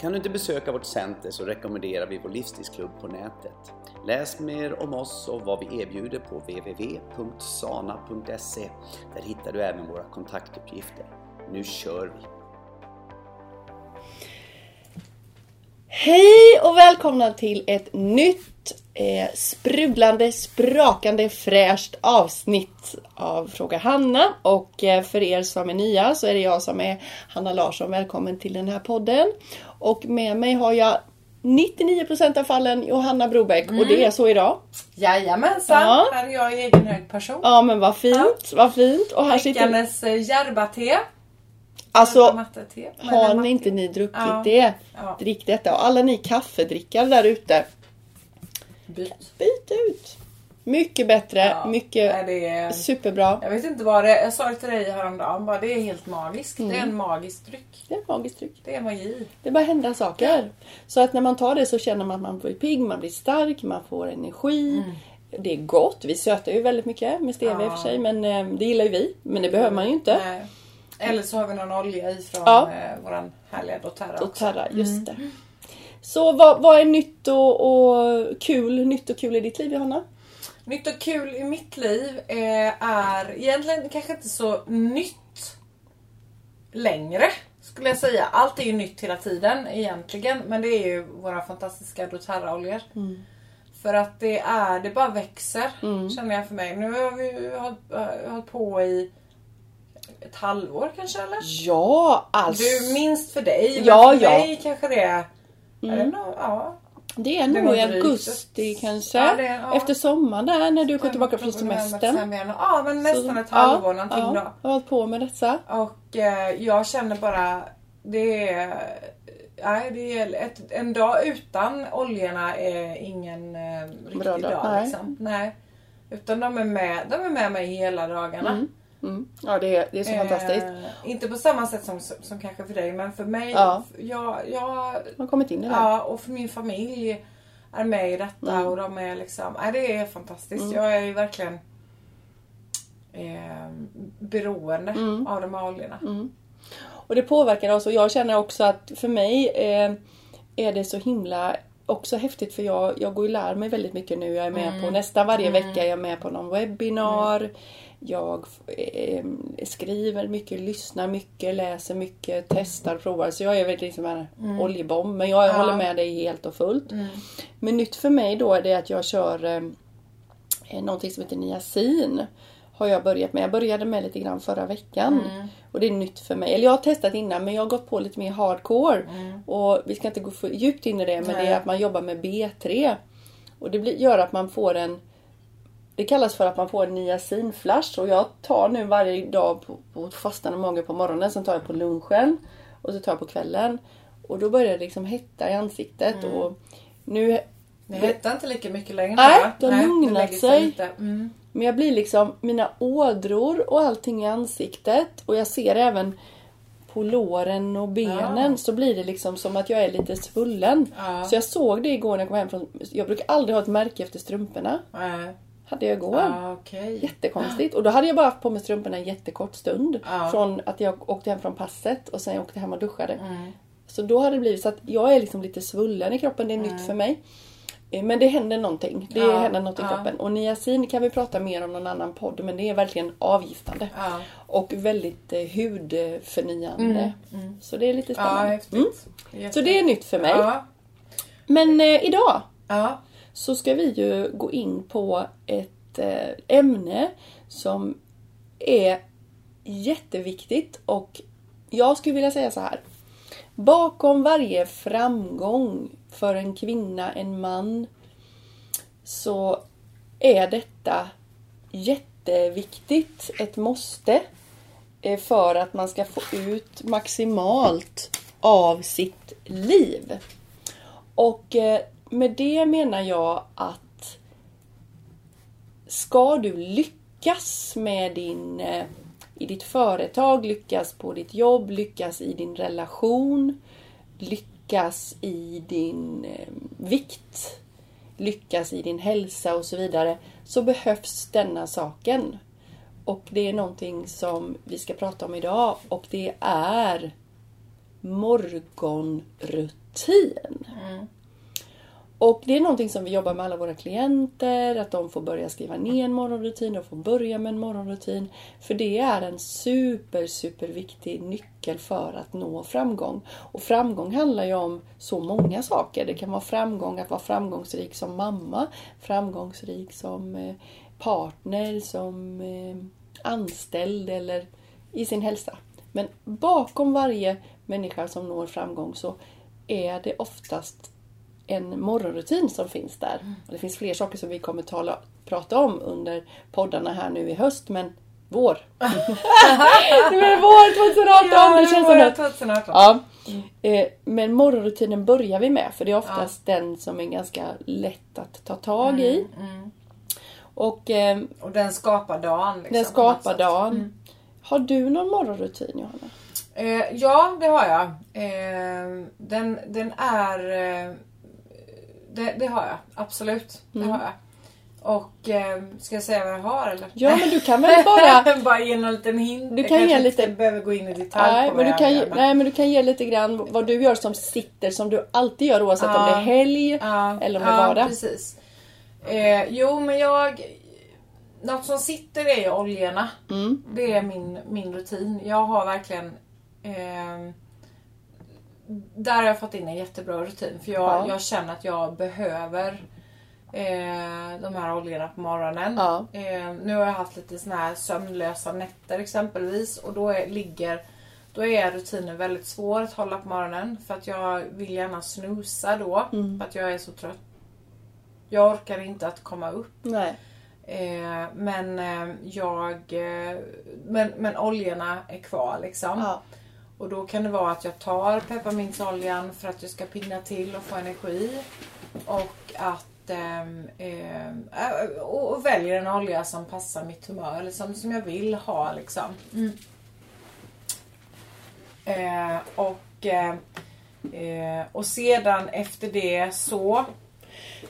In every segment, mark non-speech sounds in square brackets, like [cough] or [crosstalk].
Kan du inte besöka vårt center så rekommenderar vi vår livsstilsklubb på nätet. Läs mer om oss och vad vi erbjuder på www.sana.se. Där hittar du även våra kontaktuppgifter. Nu kör vi! Hej och välkomna till ett nytt eh, sprudlande, sprakande, fräscht avsnitt av Fråga Hanna. Och eh, för er som är nya så är det jag som är Hanna Larsson. Välkommen till den här podden. Och med mig har jag 99% av fallen Johanna Brobeck och det är så idag. Jajamensan, Ja. här är jag i egen hög person. Ja men vad fint, vad fint. Och här sitter Drickandes eh, järba-te. Alltså har ni inte ni druckit Ja. det, Ja. drick detta. Och alla ni kaffedrickare där ute, Byt. byt ut. Mycket bättre, Ja. mycket Nej, är... superbra. Jag vet inte vad det är. Jag sa det till dig häromdagen. Bara, det är helt magiskt. Det är Mm. en magisk dryck. Det är ett magiskt tryck. Det är magi. Det bara händer saker. Så att när man tar det så känner man att man blir pigg, man blir stark, man får energi. Det är gott. Vi sötar ju väldigt mycket med stevia i och för Ja. sig men eh, det gillar ju vi. Men det behöver man ju inte. Nej. Eller så har vi någon olja i från Ja. eh, våran härliga doTERRA Och också. just det. Så vad, vad är nytt och, och kul, nytt och kul i ditt liv Johanna? Nytt och kul i mitt liv eh, är egentligen kanske inte så nytt längre. Skulle jag säga. Allt är ju nytt hela tiden egentligen. Men det är ju våra fantastiska doTERRA-oljor. För att det är, det bara växer känner jag för mig. Nu har vi ju hållit, äh, hållit på i ett halvår kanske eller? Ja, alltså. Du, minst för dig. Ja, men för ja. mig kanske det är... är det nog, ja. Det är nog i augusti ett- kanske. Ja, är- ja. Efter sommaren där när du går tillbaka från semestern. Ja men nästan ett halvår någonting ja, då. Jag har hållit på med detta. Och eh, jag känner bara, det är, nej, det är ett, en dag utan oljorna är ingen eh, riktig Bra dag, dag. nej. Liksom. Nej. Utan de är, med, de är med mig hela dagarna. Mm. Ja, det är, det är så fantastiskt. Eh, inte på samma sätt som, som kanske för dig men för mig, Ja. jag, jag, har kommit in i det. ja, och för min familj är med i detta Mm. och de är liksom, nej, det är fantastiskt. Jag är ju verkligen eh, beroende Mm. av de här oljorna. Och det påverkar oss och jag känner också att för mig eh, är det så himla också häftigt för jag, jag går ju lär mig väldigt mycket nu. Jag är med på nästan varje vecka. Jag är med på någon webbinar. Jag eh, skriver mycket, lyssnar mycket, läser mycket, testar, provar. Så jag är väl liksom en oljebomb. Men jag håller med dig helt och fullt. Men nytt för mig då är det att jag kör eh, eh, någonting som heter niacin. Har jag börjat med. Jag började med lite grann förra veckan. Och det är nytt för mig. Eller jag har testat innan men jag har gått på lite mer hardcore. Och vi ska inte gå för djupt in i det men det Nej. är att man jobbar med B3. Och det blir, gör att man får en det kallas för att man får en niacinflash och jag tar nu varje dag på, på fastande mage på morgonen. Sen tar jag på lunchen och så tar jag på kvällen. Och då börjar det liksom hetta i ansiktet. Och nu Det hettar inte lika mycket längre. Nej, va? det har lugnat sig. Mm. Men jag blir liksom, mina ådror och allting i ansiktet och jag ser även på låren och benen Ja. så blir det liksom som att jag är lite svullen. Ja. Så jag såg det igår när jag kom hem från... Jag brukar aldrig ha ett märke efter strumporna. Nej. Hade jag igår. Ja, okej. Jättekonstigt. Och då hade jag bara haft på mig strumporna en jättekort stund. Ja. Från att jag åkte hem från passet och sen jag åkte hem och duschade. Mm. Så då hade det blivit så att jag är liksom lite svullen i kroppen. Det är nytt för mig. Eh, Men det händer någonting. Det Ja, händer något i ja. kroppen. Och niacin kan vi prata mer om någon annan podd. Men det är verkligen avgiftande. Ja. Och väldigt eh, hudförnyande. Så det är lite spännande. Mm. Så det är nytt för mig. Men eh, idag Ja så ska vi ju gå in på ett eh, ämne som är jätteviktigt och jag skulle vilja säga så här. Bakom varje framgång för en kvinna, en man så är detta jätteviktigt, ett måste eh, för att man ska få ut maximalt av sitt liv. Och eh, med det menar jag att ska du lyckas med din, eh, i ditt företag, lyckas på ditt jobb, lyckas i din relation, lyckas i din eh, vikt, lyckas i din hälsa och så vidare, så behövs denna saken. Och det är någonting som vi ska prata om idag och det är morgonrutin. Mm. Och det är någonting som vi jobbar med alla våra klienter, att de får börja skriva ner en morgonrutin, de får börja med en morgonrutin. För det är en super, super viktig nyckel för att nå framgång. Och framgång handlar ju om så många saker. Det kan vara framgång att vara framgångsrik som mamma, framgångsrik som eh, partner, som eh, anställd eller i sin hälsa. Men bakom varje människa som når framgång så är det oftast en morgonrutin som finns där. Och det finns fler saker som vi kommer tala, prata om under poddarna här nu i höst men vår. [laughs] det är vår 2018! Ja, det känns som det att 2018. Ja. Eh, Men morgonrutinen börjar vi med för det är oftast den som är ganska lätt att ta tag i. Och eh, Och den skapar dagen. Liksom, den skapar dagen. Har du någon morgonrutin Johanna? Eh, ja, det har jag. Eh, den, den är... Eh, det, det har jag. Absolut. Det Mm. har jag. Och eh, ska jag säga vad jag har eller? Ja men du kan väl bara... [laughs] bara ge en liten hint. Du Jag kan kanske ge inte lite- behöver gå in i detalj Nej på men, du jag kan, ge, nej men du kan ge lite grann vad du gör som sitter som du alltid gör oavsett om det är helg Ja, eller om det är ja, vardag. precis. Eh, jo men jag... Något som sitter är ju oljorna. Mm. Det är min, min rutin. Jag har verkligen... Eh, där har jag fått in en jättebra rutin. För jag, Ja. jag känner att jag behöver eh, de här oljorna på morgonen. Ja. Eh, nu har jag haft lite såna här sömnlösa nätter exempelvis. Och då är, ligger då är rutinen väldigt svår att hålla på morgonen. För att jag vill gärna snusa då. Mm. För att jag är så trött. Jag orkar inte att komma upp. Nej. Eh, men eh, jag... Eh, men, men oljorna är kvar liksom. Ja. Och då kan det vara att jag tar pepparmintsoljan för att jag ska pigna till och få energi. Och att ehm, äh, och, väljer en olja som passar mitt humör. Eller som, som jag vill ha liksom. Mm. Eh, och, eh, eh, och sedan efter det så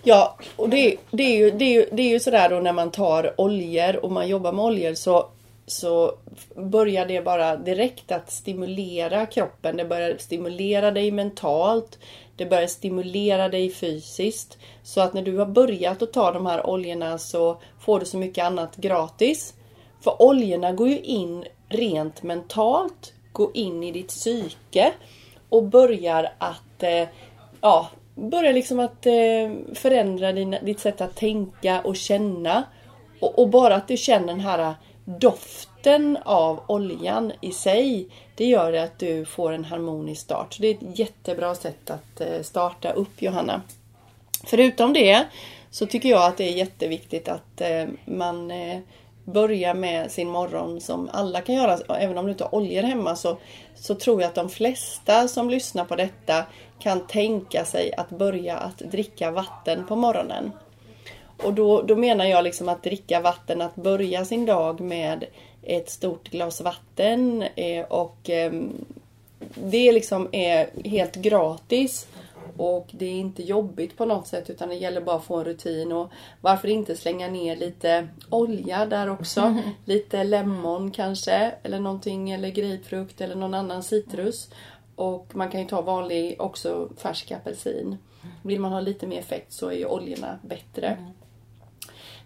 Ja, och det, det, är ju, det, är ju, det är ju sådär då när man tar oljor och man jobbar med oljor så, så börjar det bara direkt att stimulera kroppen. Det börjar stimulera dig mentalt. Det börjar stimulera dig fysiskt. Så att när du har börjat att ta de här oljorna så får du så mycket annat gratis. För oljorna går ju in rent mentalt, går in i ditt psyke och börjar att eh, ja, börjar liksom att eh, förändra dina, ditt sätt att tänka och känna. Och, och bara att du känner den här doften av oljan i sig, det gör att du får en harmonisk start. Så det är ett jättebra sätt att eh, starta upp Johanna. Förutom det så tycker jag att det är jätteviktigt att eh, man eh, börjar med sin morgon som alla kan göra. Även om du inte har oljor hemma så, så tror jag att de flesta som lyssnar på detta kan tänka sig att börja att dricka vatten på morgonen. Och då, då menar jag liksom att dricka vatten, att börja sin dag med ett stort glas vatten eh, och ehm, det liksom är helt gratis och det är inte jobbigt på något sätt utan det gäller bara att få en rutin och varför inte slänga ner lite olja där också. [laughs] Lite lemon kanske eller någonting eller grapefrukt eller någon annan citrus. Och man kan ju ta vanlig också färsk apelsin. Vill man ha lite mer effekt så är ju oljorna bättre.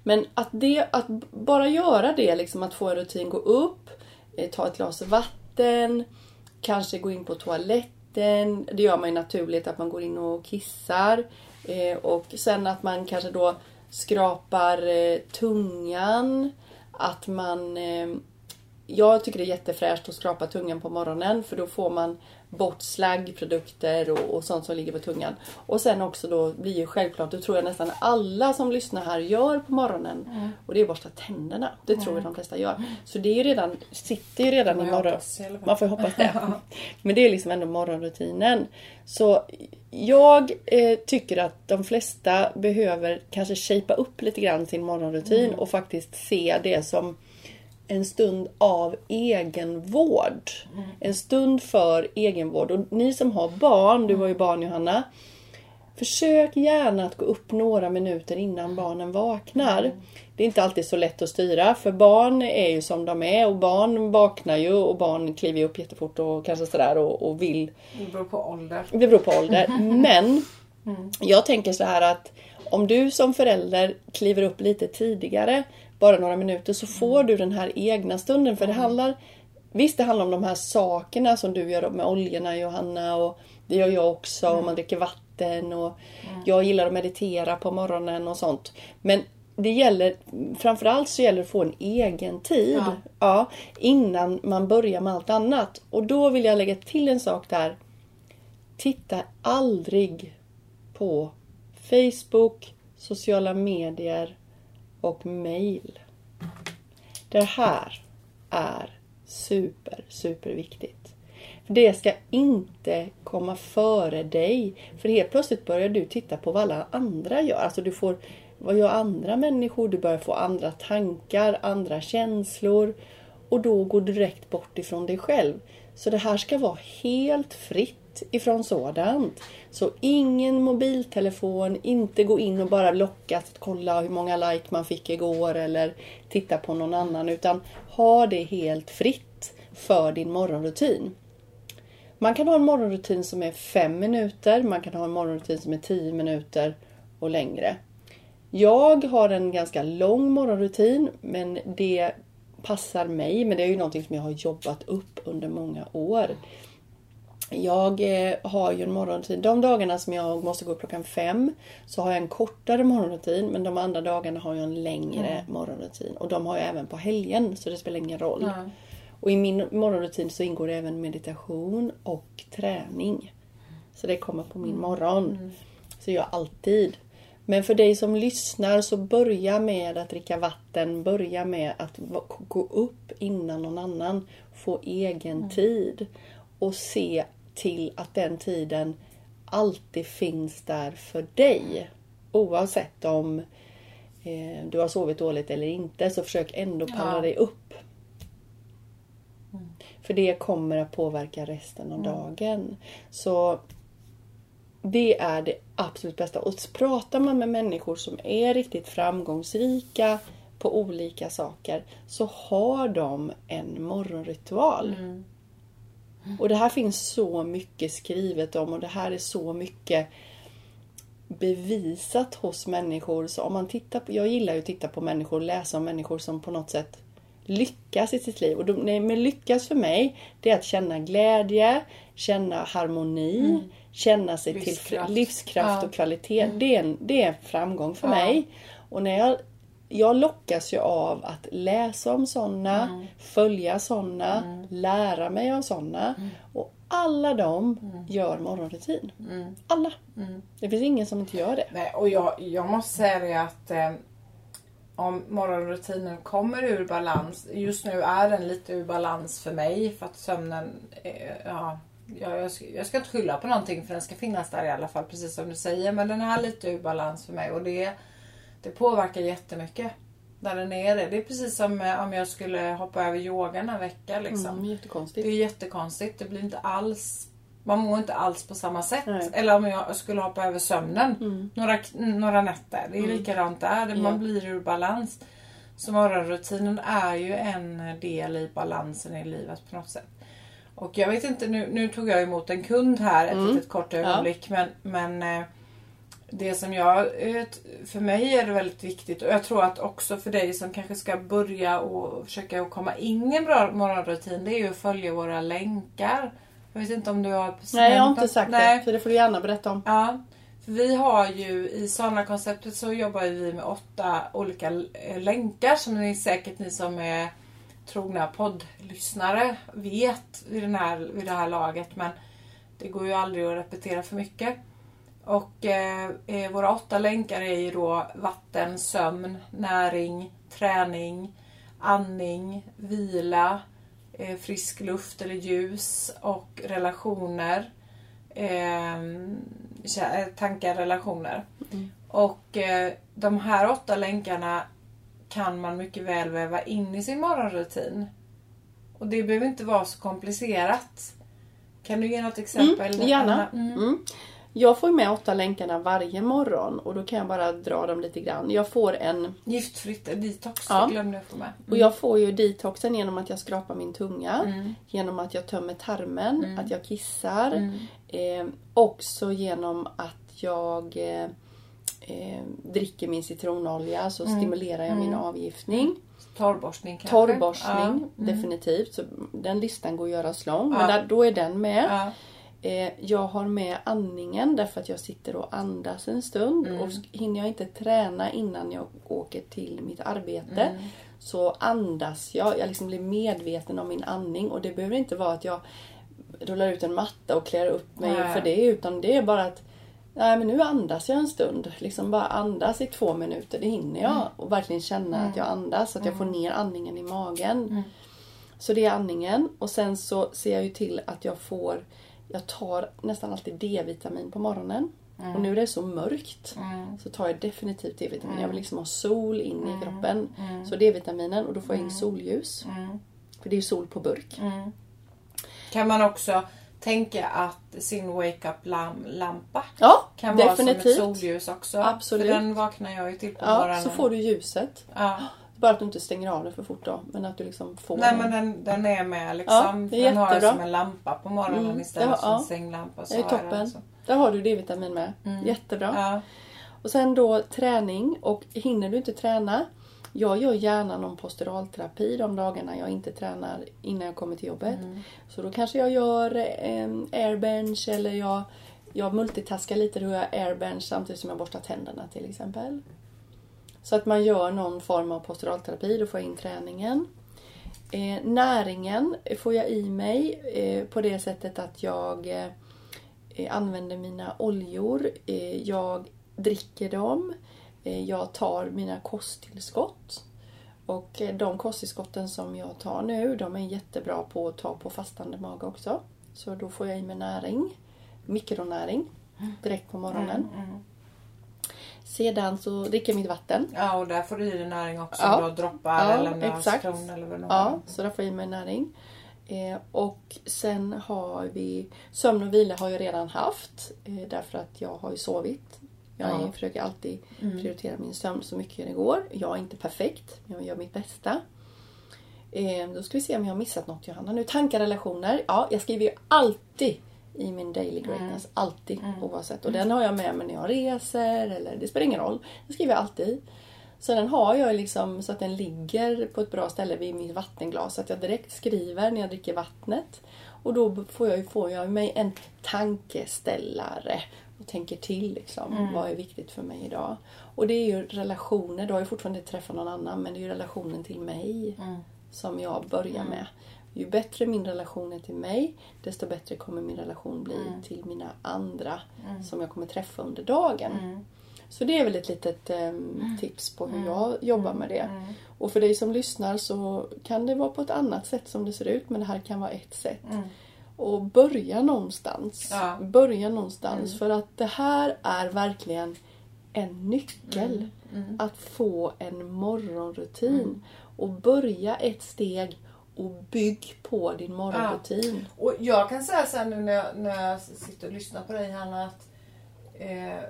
Men att, det, att bara göra det, liksom att få en rutin, gå upp, eh, ta ett glas vatten, kanske gå in på toaletten. Det gör man ju naturligt att man går in och kissar. Eh, och sen att man kanske då skrapar eh, tungan. Att man eh, jag tycker det är jättefräscht att skrapa tungan på morgonen för då får man bort slaggprodukter och, och sånt som ligger på tungan. Och sen också då blir ju självklart, det tror jag nästan alla som lyssnar här gör på morgonen. Mm. Och det är borsta tänderna. Det tror jag de flesta gör. Så det är ju redan, sitter ju redan i morgon. Man får ju hoppas det. [laughs] Men det är liksom ändå morgonrutinen. Så jag eh, tycker att de flesta behöver kanske shapea upp lite grann sin morgonrutin Mm. och faktiskt se det som en stund av egenvård. Mm. En stund för egenvård. Och ni som har barn, du har ju barn Johanna. Försök gärna att gå upp några minuter innan barnen vaknar. Mm. Det är inte alltid så lätt att styra för barn är ju som de är och barn vaknar ju och barn kliver upp jättefort och kanske sådär och, och vill Det beror på ålder. det beror på ålder. [laughs] Men jag tänker så här att om du som förälder kliver upp lite tidigare, bara några minuter, så får du den här egna stunden. För det handlar Visst, det handlar om de här sakerna som du gör med oljorna Johanna och det gör jag också. Och man dricker vatten och jag gillar att meditera på morgonen och sånt. Men det gäller, framförallt så gäller det att få en egen tid. Ja. Ja, innan man börjar med allt annat. Och då vill jag lägga till en sak där. Titta aldrig på Facebook, sociala medier och mail. Det här är super, super viktigt. För Det ska inte komma före dig. För helt plötsligt börjar du titta på vad alla andra gör. Alltså du får, vad gör andra människor? Du börjar få andra tankar, andra känslor. Och då går du direkt bort ifrån dig själv. Så det här ska vara helt fritt ifrån sådant. Så ingen mobiltelefon, inte gå in och bara lockas att kolla hur många like man fick igår eller titta på någon annan. Utan ha det helt fritt för din morgonrutin. Man kan ha en morgonrutin som är fem minuter, man kan ha en morgonrutin som är 10 minuter och längre. Jag har en ganska lång morgonrutin men det passar mig. Men det är ju någonting som jag har jobbat upp under många år. Jag eh, har ju en morgonrutin. De dagarna som jag måste gå upp klockan fem så har jag en kortare morgonrutin. Men de andra dagarna har jag en längre morgonrutin. Och de har jag även på helgen så det spelar ingen roll. Ja. Och i min morgonrutin så ingår det även meditation och träning. Så det kommer på min morgon. Så jag alltid. Men för dig som lyssnar så börja med att dricka vatten. Börja med att gå upp innan någon annan. Få egen tid. Och se till att den tiden alltid finns där för dig. Oavsett om eh, du har sovit dåligt eller inte så försök ändå palla Ja. dig upp. För det kommer att påverka resten av dagen. Så det är det absolut bästa. Och pratar man med människor som är riktigt framgångsrika på olika saker så har de en morgonritual. Och det här finns så mycket skrivet om och det här är så mycket bevisat hos människor. Så om man tittar på, jag gillar ju att titta på människor och läsa om människor som på något sätt lyckas i sitt liv. Och de, nej, men lyckas för mig, det är att känna glädje, känna harmoni, känna sig till Livskraft. livskraft, livskraft Ja. och kvalitet. Det, är en, det är en framgång för Ja. mig. Och när jag, jag lockas ju av att läsa om sådana, följa sådana, lära mig av sådana. Och alla de gör morgonrutin. Alla. Det finns ingen som inte gör det. Nej, och jag, jag måste säga det att eh, om morgonrutinen kommer ur balans. Just nu är den lite ur balans för mig för att sömnen, eh, ja, jag, jag, ska, jag ska inte skylla på någonting för den ska finnas där i alla fall precis som du säger. Men den är lite ur balans för mig och det, det påverkar jättemycket. När den är det. Det är precis som eh, om jag skulle hoppa över yogan en vecka liksom. Mm, Det jättekonstigt. är jättekonstigt. Det blir inte alls man mår inte alls på samma sätt. Nej. Mm. Eller om jag skulle hoppa över sömnen några, några nätter. Det är likadant där. Det- Man Ja. blir ur balans. Så morgonrutinen är ju en del i balansen i livet på något sätt. Och jag vet inte, nu, nu tog jag emot en kund här ett Mm. litet kort ögonblick. Men, men eh, det som jag, eh, för mig är det väldigt viktigt och jag tror att också för dig som kanske ska börja och försöka komma in i en bra morgonrutin. Det är ju att följa våra länkar. Jag vet inte om du har Nej, jag har inte sagt Nej. det. Så det får du gärna berätta om. Ja, för vi har ju i Sana-konceptet så jobbar vi med åtta olika eh, länkar som ni säkert ni som är trogna poddlyssnare vet vid, den här, vid det här laget men det går ju aldrig att repetera för mycket. Och eh, eh, våra åtta länkar är ju då vatten, sömn, näring, träning, andning, vila, eh, frisk luft eller ljus och relationer. Eh, tankar, relationer. Mm. Och eh, de här åtta länkarna kan man mycket väl väva in i sin morgonrutin. Och det behöver inte vara så komplicerat. Kan du ge något exempel? Mm, gärna. Mm. Mm. Jag får med åtta länkarna varje morgon och då kan jag bara dra dem lite grann. Jag får en... Giftfritt detox ja. glömde jag få med. Och jag får ju detoxen genom att jag skrapar min tunga. Mm. Genom att jag tömmer tarmen, mm. att jag kissar. Mm. Eh, också genom att jag eh, eh, dricker min citronolja så mm. stimulerar jag min avgiftning. Torrborstning kanske? Torrborstning, ja. Mm. definitivt. Så den listan går att göra lång. Men där, då är den med. Eh, jag har med andningen därför att jag sitter och andas en stund. Mm. Och hinner jag inte träna innan jag åker till mitt arbete mm. så andas jag. Jag liksom blir medveten om min andning och det behöver inte vara att jag rullar ut en matta och klär upp mig Nej. för det utan det är bara att Nej men nu andas jag en stund. Liksom bara andas i två minuter. Det hinner jag. Mm. Och verkligen känna att jag mm. andas. Så att jag får mm. ner andningen i magen. Mm. Så det är andningen. Och sen så ser jag ju till att jag får jag tar nästan alltid D-vitamin på morgonen. Mm. Och nu är det så mörkt mm. så tar jag definitivt D-vitamin. Mm. Jag vill liksom ha sol in i mm. kroppen. Mm. Så D-vitaminen och då får jag in mm. solljus. För det är ju sol på burk. Kan man också tänka att sin wake up lampa ja, kan definitivt. vara som ett solljus också. Absolut. För den vaknar jag ju till på ja, morgonen. Så får du ljuset. Ja. Bara att du inte stänger av det för fort då. Men att du liksom får Nej den. men den, den är med liksom. Ja, den har jag som en lampa på morgonen mm. istället ja, för en sänglampa. Så det är toppen. Alltså. Där har du D-vitamin med. Mm. Jättebra. Ja. Och sen då träning. Och hinner du inte träna. Jag gör gärna någon posturalterapi de dagarna jag inte tränar innan jag kommer till jobbet. Mm. Så då kanske jag gör en airbench eller jag, jag multitaskar lite. Då gör jag airbench samtidigt som jag borstar tänderna till exempel. Så att man gör någon form av posturalterapi, då får jag in träningen. Eh, näringen får jag i mig eh, på det sättet att jag eh, använder mina oljor. Eh, jag dricker dem. Eh, jag tar mina kosttillskott. Och eh, de kosttillskotten som jag tar nu, de är jättebra på att ta på fastande mage också. Så då får jag i mig näring, mikronäring, direkt på morgonen. Mm, mm. Sedan så dricker jag mitt vatten. Ja och där får du i dig näring också. Ja. Då droppar ja, eller exakt. eller vad Ja, så där får jag i mig näring. Eh, och sen har vi sömn och vila har jag redan haft. Eh, därför att jag har ju sovit. Jag ja. försöker alltid mm. prioritera min sömn så mycket det går. Jag är inte perfekt, men jag gör mitt bästa. Eh, då ska vi se om jag har missat något Johanna. Nu tankar, relationer. Ja, jag skriver ju alltid i min daily greatness. Mm. Alltid mm. oavsett. Och den har jag med mig när jag reser eller det spelar ingen roll. Den skriver jag alltid. Så den har jag liksom så att den ligger på ett bra ställe vid mitt vattenglas. Så att jag direkt skriver när jag dricker vattnet. Och då får jag, får jag mig en tankeställare och tänker till liksom. Mm. Vad är viktigt för mig idag? Och det är ju relationer. Då har jag fortfarande inte träffat någon annan men det är ju relationen till mig mm. som jag börjar mm. med. Ju bättre min relation är till mig, desto bättre kommer min relation bli mm. till mina andra mm. som jag kommer träffa under dagen. Mm. Så det är väl ett litet um, tips på hur jag jobbar med det. Och för dig som lyssnar så kan det vara på ett annat sätt som det ser ut, men det här kan vara ett sätt. Och börja någonstans. Ja. Börja någonstans för att det här är verkligen en nyckel. Att få en morgonrutin. Och börja ett steg och bygg på din morgonrutin. Ja. Och jag kan säga så nu när jag, när jag sitter och lyssnar på dig Hanna att eh,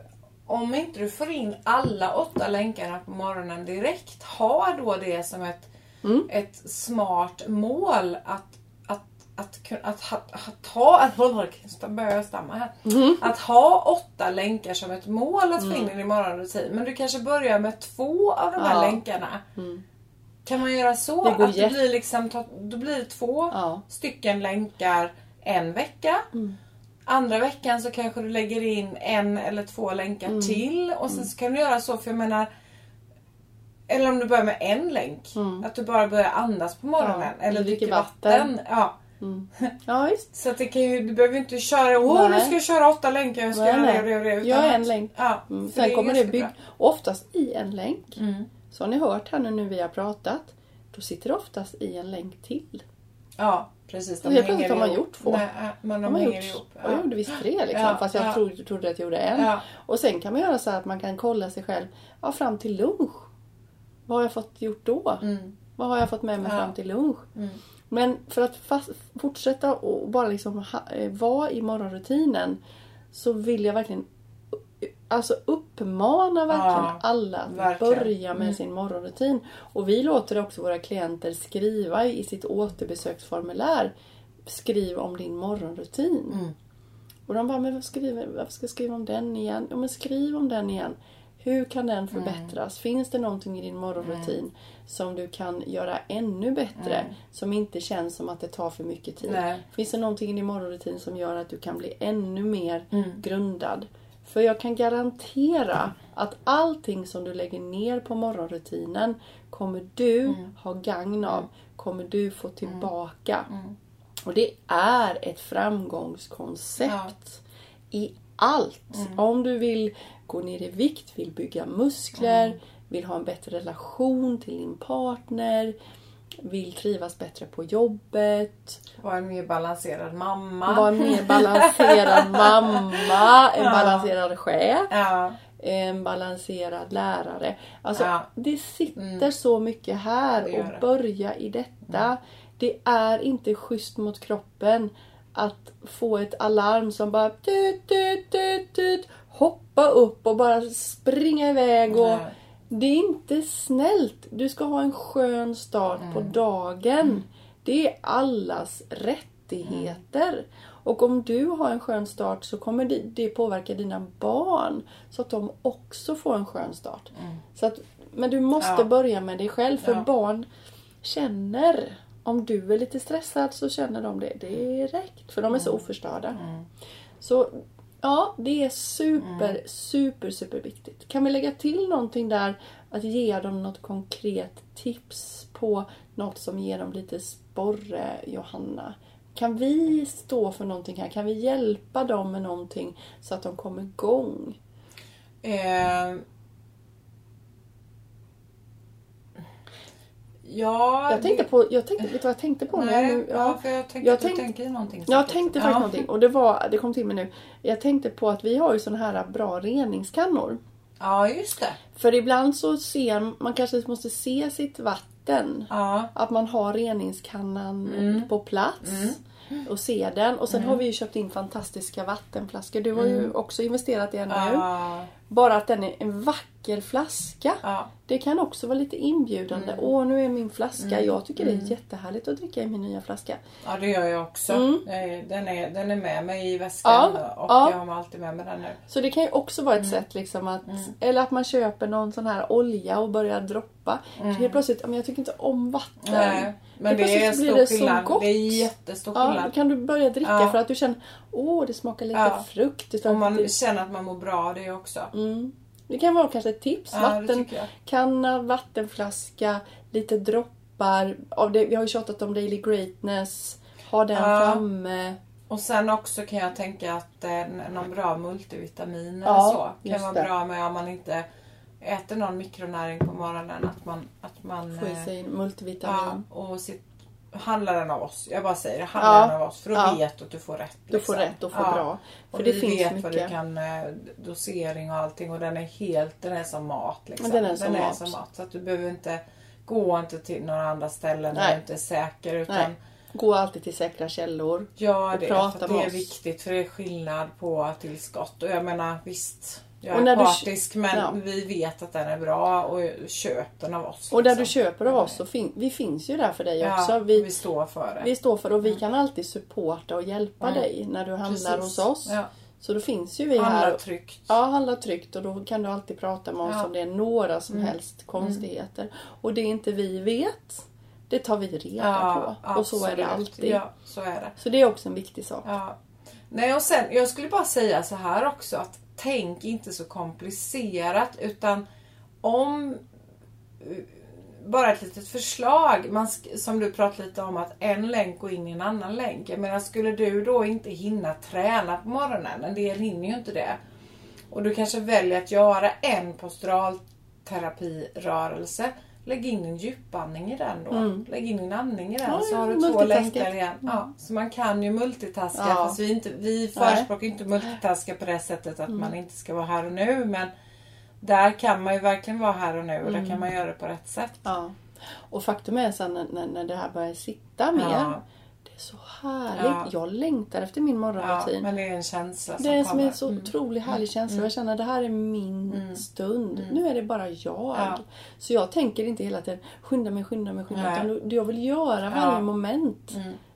om inte du får in alla åtta länkarna på morgonen direkt, ha då det som ett, mm. ett smart mål att att, att, att, ha, att, [laughs] börja stamma här. Mm. Att ha åtta länkar som ett mål att få in mm. i din morgonrutin. Men du kanske börjar med två av de här ja. länkarna. Mm. Kan man göra så? Det att det blir liksom, då blir det två ja. stycken länkar en vecka. Mm. Andra veckan så kanske du lägger in en eller två länkar mm. till. Och sen mm. så kan du göra så för jag menar Eller om du börjar med en länk. Att du bara börjar andas på morgonen. Ja, eller dricker vatten. vatten. Ja. [laughs] Ja, visst. Så att det kan ju, du behöver ju inte köra, åh nu ska jag köra åtta länkar, jag ska Nej, göra nej. det och det det. utan en länk. Ja, Mm. Sen är kommer det bra. Oftast i en länk. Mm. Så har ni hört här nu när vi har pratat. Då sitter det oftast i en länk till. Ja, precis. Och helt plötsligt har man gjort två. Nej, äh, de De har gjort, ihop. och jag gjorde visst tre liksom. Ja, fast jag ja. trodde, trodde att jag gjorde en. Ja. Och sen kan man göra så att man kan kolla sig själv. Ja, fram till lunch. Vad har jag fått gjort då? Mm. Vad har jag fått med mig Ja. fram till lunch? Men för att fast, fortsätta och bara liksom ha, eh, vara i morgonrutinen så vill jag verkligen Alltså uppmana verkligen Ja, alla att verkligen. börja med Mm. sin morgonrutin. Och vi låter också våra klienter skriva i sitt återbesöksformulär Skriv om din morgonrutin. Mm. Och de bara, men vad skriver, varför ska jag skriva om den igen? Ja men skriv om den igen. Hur kan den förbättras? Finns det någonting i din morgonrutin som du kan göra ännu bättre? Som inte känns som att det tar för mycket tid? Nej. Finns det någonting i din morgonrutin som gör att du kan bli ännu mer Mm. grundad? För jag kan garantera att allting som du lägger ner på morgonrutinen kommer du Mm. ha gagn av. Kommer du få tillbaka. Och det är ett framgångskoncept i allt. Mm. Om du vill gå ner i vikt, vill bygga muskler, vill ha en bättre relation till din partner, vill trivas bättre på jobbet, Var en mer balanserad mamma. vara en mer balanserad [laughs] mamma, en Ja. balanserad chef, Ja. en balanserad lärare. Alltså Ja. det sitter så mycket här och börja i detta. Det är inte schysst mot kroppen att få ett alarm som bara tut, tut, tut, tut, hoppa upp och bara springa iväg. Och Nej. det är inte snällt. Du ska ha en skön start på Mm. dagen. Det är allas rättigheter. Och om du har en skön start så kommer det, det påverka dina barn. Så att de också får en skön start. Så att, men du måste Mm. Ja. börja med dig själv. För Ja. barn känner. Om du är lite stressad så känner de det direkt. För de är så Mm. oförstörda. Så ja, det är super, Mm. super, super viktigt. Kan vi lägga till någonting där? Att ge dem något konkret tips på något som ger dem lite sporre, Johanna? Kan vi stå för någonting här? Kan vi hjälpa dem med någonting så att de kommer igång? Eh, ja, Jag tänkte på, jag tänkte, vet du vad jag tänkte på Nej, nu? ja, för jag tänkte jag att du tänkte- tänker i någonting. Jag säkert. tänkte Ja. faktiskt någonting och det var, det kom till mig nu. Jag tänkte på att vi har ju såna här bra reningskannor. Ja, just det. För ibland så ser man kanske måste se sitt vatten. Ja, Att man har reningskannan Mm. på plats. Och se den. Och sen har vi ju köpt in fantastiska vattenflaskor. Du har ju också investerat i en nu. Mm. ja, Bara att den är en vacker flaska. ja. Det kan också vara lite inbjudande. Mm. Åh, nu är min flaska. Jag tycker det är jättehärligt att dricka i min nya flaska. ja, det gör jag också. Mm. Eh, Den, är, den är med mig i väskan Ja, och ja. jag har alltid med mig den nu. Så det kan ju också vara ett Mm. sätt liksom att... Eller att man köper någon sån här olja och börjar droppa. Så helt plötsligt, "Ja, men jag tycker inte om vatten. Mm. Nej, men Helt det är stor det skillnad. gott. Det är jättestor Ja, då skillnad. kan du börja dricka Ja. för att du känner åh det smakar lite Ja. frukt. Att man det, känner att man mår bra av det också. mm. Det kan vara kanske ett tips. Ja. Vattenkanna, vattenflaska, lite droppar. Av det, vi har ju tjatat om Daily Greatness. Ha den Ja. framme. Och sen också kan jag tänka att eh, någon bra multivitamin Ja, så kan vara det. bra med om man inte äter någon mikronäring på morgonen. Att man, att man Få i eh, sig ja, multivitamin. och sitt, handla den av oss. Jag bara säger det, handla Ja, den av oss. För då ja. vet du att du får rätt. Du får liksom. rätt och får Ja. bra. För och det vi finns vet vad du mycket. kan, eh, dosering och allting och den är helt, den är som mat. Liksom. Den är som mat. mat. Så att du behöver inte, gå inte till några andra ställen Nej. du inte är säker. Utan Nej. Gå alltid till säkra källor. Ja, det, prata det är viktigt för det är skillnad på tillskott. Och jag menar visst, jag Och är när du- partisk men ja. vi vet att den är bra och köp den av oss. Och där du liksom. köper av oss så fin- vi finns ju där för dig ja, också. vi, Vi, står för det. vi står för och vi kan alltid supporta och hjälpa dig när du handlar Mm. Precis. hos oss. Ja. Så då finns ju vi Handla här. tryggt. Ja, handla tryggt och då kan du alltid prata med oss Ja. om det är några som Mm. helst konstigheter. Och det inte vi vet, det tar vi reda på. Och så är det absolut. alltid. Så är det. Så det är också en viktig sak. Ja. Nej, och sen, jag skulle bara säga så här också att tänk inte så komplicerat utan om bara ett litet förslag. Man, som du pratade lite om att en länk går in i en annan länk. Jag menar skulle du då inte hinna träna på morgonen, en del hinner ju inte det. Och du kanske väljer att göra en posturalterapirörelse. Lägg in en djupandning i den då. Lägg in en andning i den Ja, så har du två länkar igen. Ja, så man kan ju multitaska Ja. fast vi, inte, vi förespråkar inte multitaska på det sättet att man inte ska vara här och nu. Men där kan man ju verkligen vara här och nu och där kan man göra det på rätt sätt. Ja. Och faktum är sen när, när det här börjar sitta mer. Ja. Så härligt. Ja. Jag längtar efter min Ja, morgonrutin. men det är en känsla som det är som en så otroligt härlig känsla. Jag känner att det här är min stund. Nu är det bara jag. Mm. Ja. Så jag tänker inte hela tiden skynda mig, skynda mig, skynda mig. Utan jag vill göra varje Ja. Mm. moment.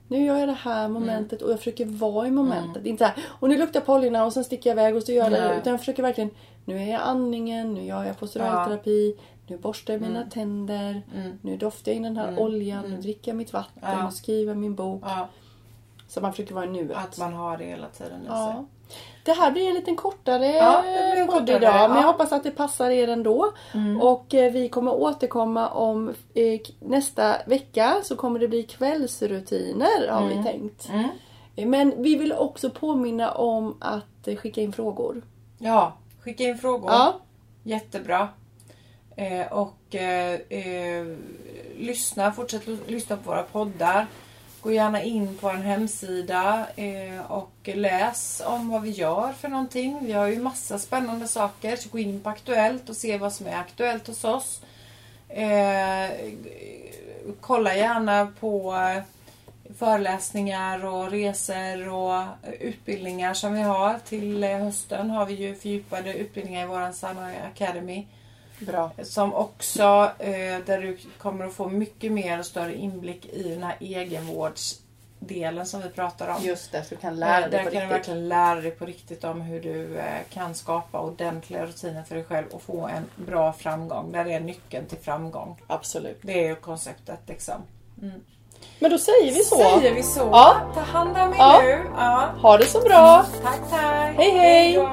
Nu gör jag det här momentet och jag försöker vara i momentet. Inte så här, och nu luktar på oljorna och sen sticker jag iväg och så gör jag det. Utan jag försöker verkligen, nu är jag andningen, nu gör jag posturalterapi. Nu borstar jag mina Mm. tänder. Nu doftar jag in den här oljan. Nu dricker jag mitt vatten. Ja. Nu skriver jag min bok. Ja, Så man försöker vara i nuet. att man har det hela tiden i sig. Ja. Det här blir en liten kortare Ja, en podd kortare, idag. Men ja. Mm. jag hoppas att det passar er ändå. Och eh, vi kommer återkomma om eh, nästa vecka så kommer det bli kvällsrutiner har Mm. vi tänkt. Eh, Men vi vill också påminna om att skicka in frågor. Ja, skicka in frågor. Ja. Jättebra. Eh, och eh, eh, lyssna, fortsätt lyssna på våra poddar. Gå gärna in på vår hemsida eh, och läs om vad vi gör för någonting. Vi har ju massa spännande saker. Så gå in på Aktuellt och se vad som är aktuellt hos oss. Eh, kolla gärna på eh, föreläsningar och resor och utbildningar som vi har. Till eh, hösten har vi ju fördjupade utbildningar i vår Sanna Academy. Bra. Som också, eh, där du kommer att få mycket mer och större inblick i den här egenvårdsdelen som vi pratar om. Just det, så du kan Eh, lära dig Där på kan du riktigt. verkligen lära dig på riktigt om hur du eh, kan skapa ordentliga rutiner för dig själv och få en bra framgång. Där är nyckeln till framgång. Absolut. Det är ju konceptet liksom. Men då säger vi så. Säger vi så. Ja. Ta hand om er Ja. nu. Ja. Ha det så bra. Tack, tack. Hej, hej. då.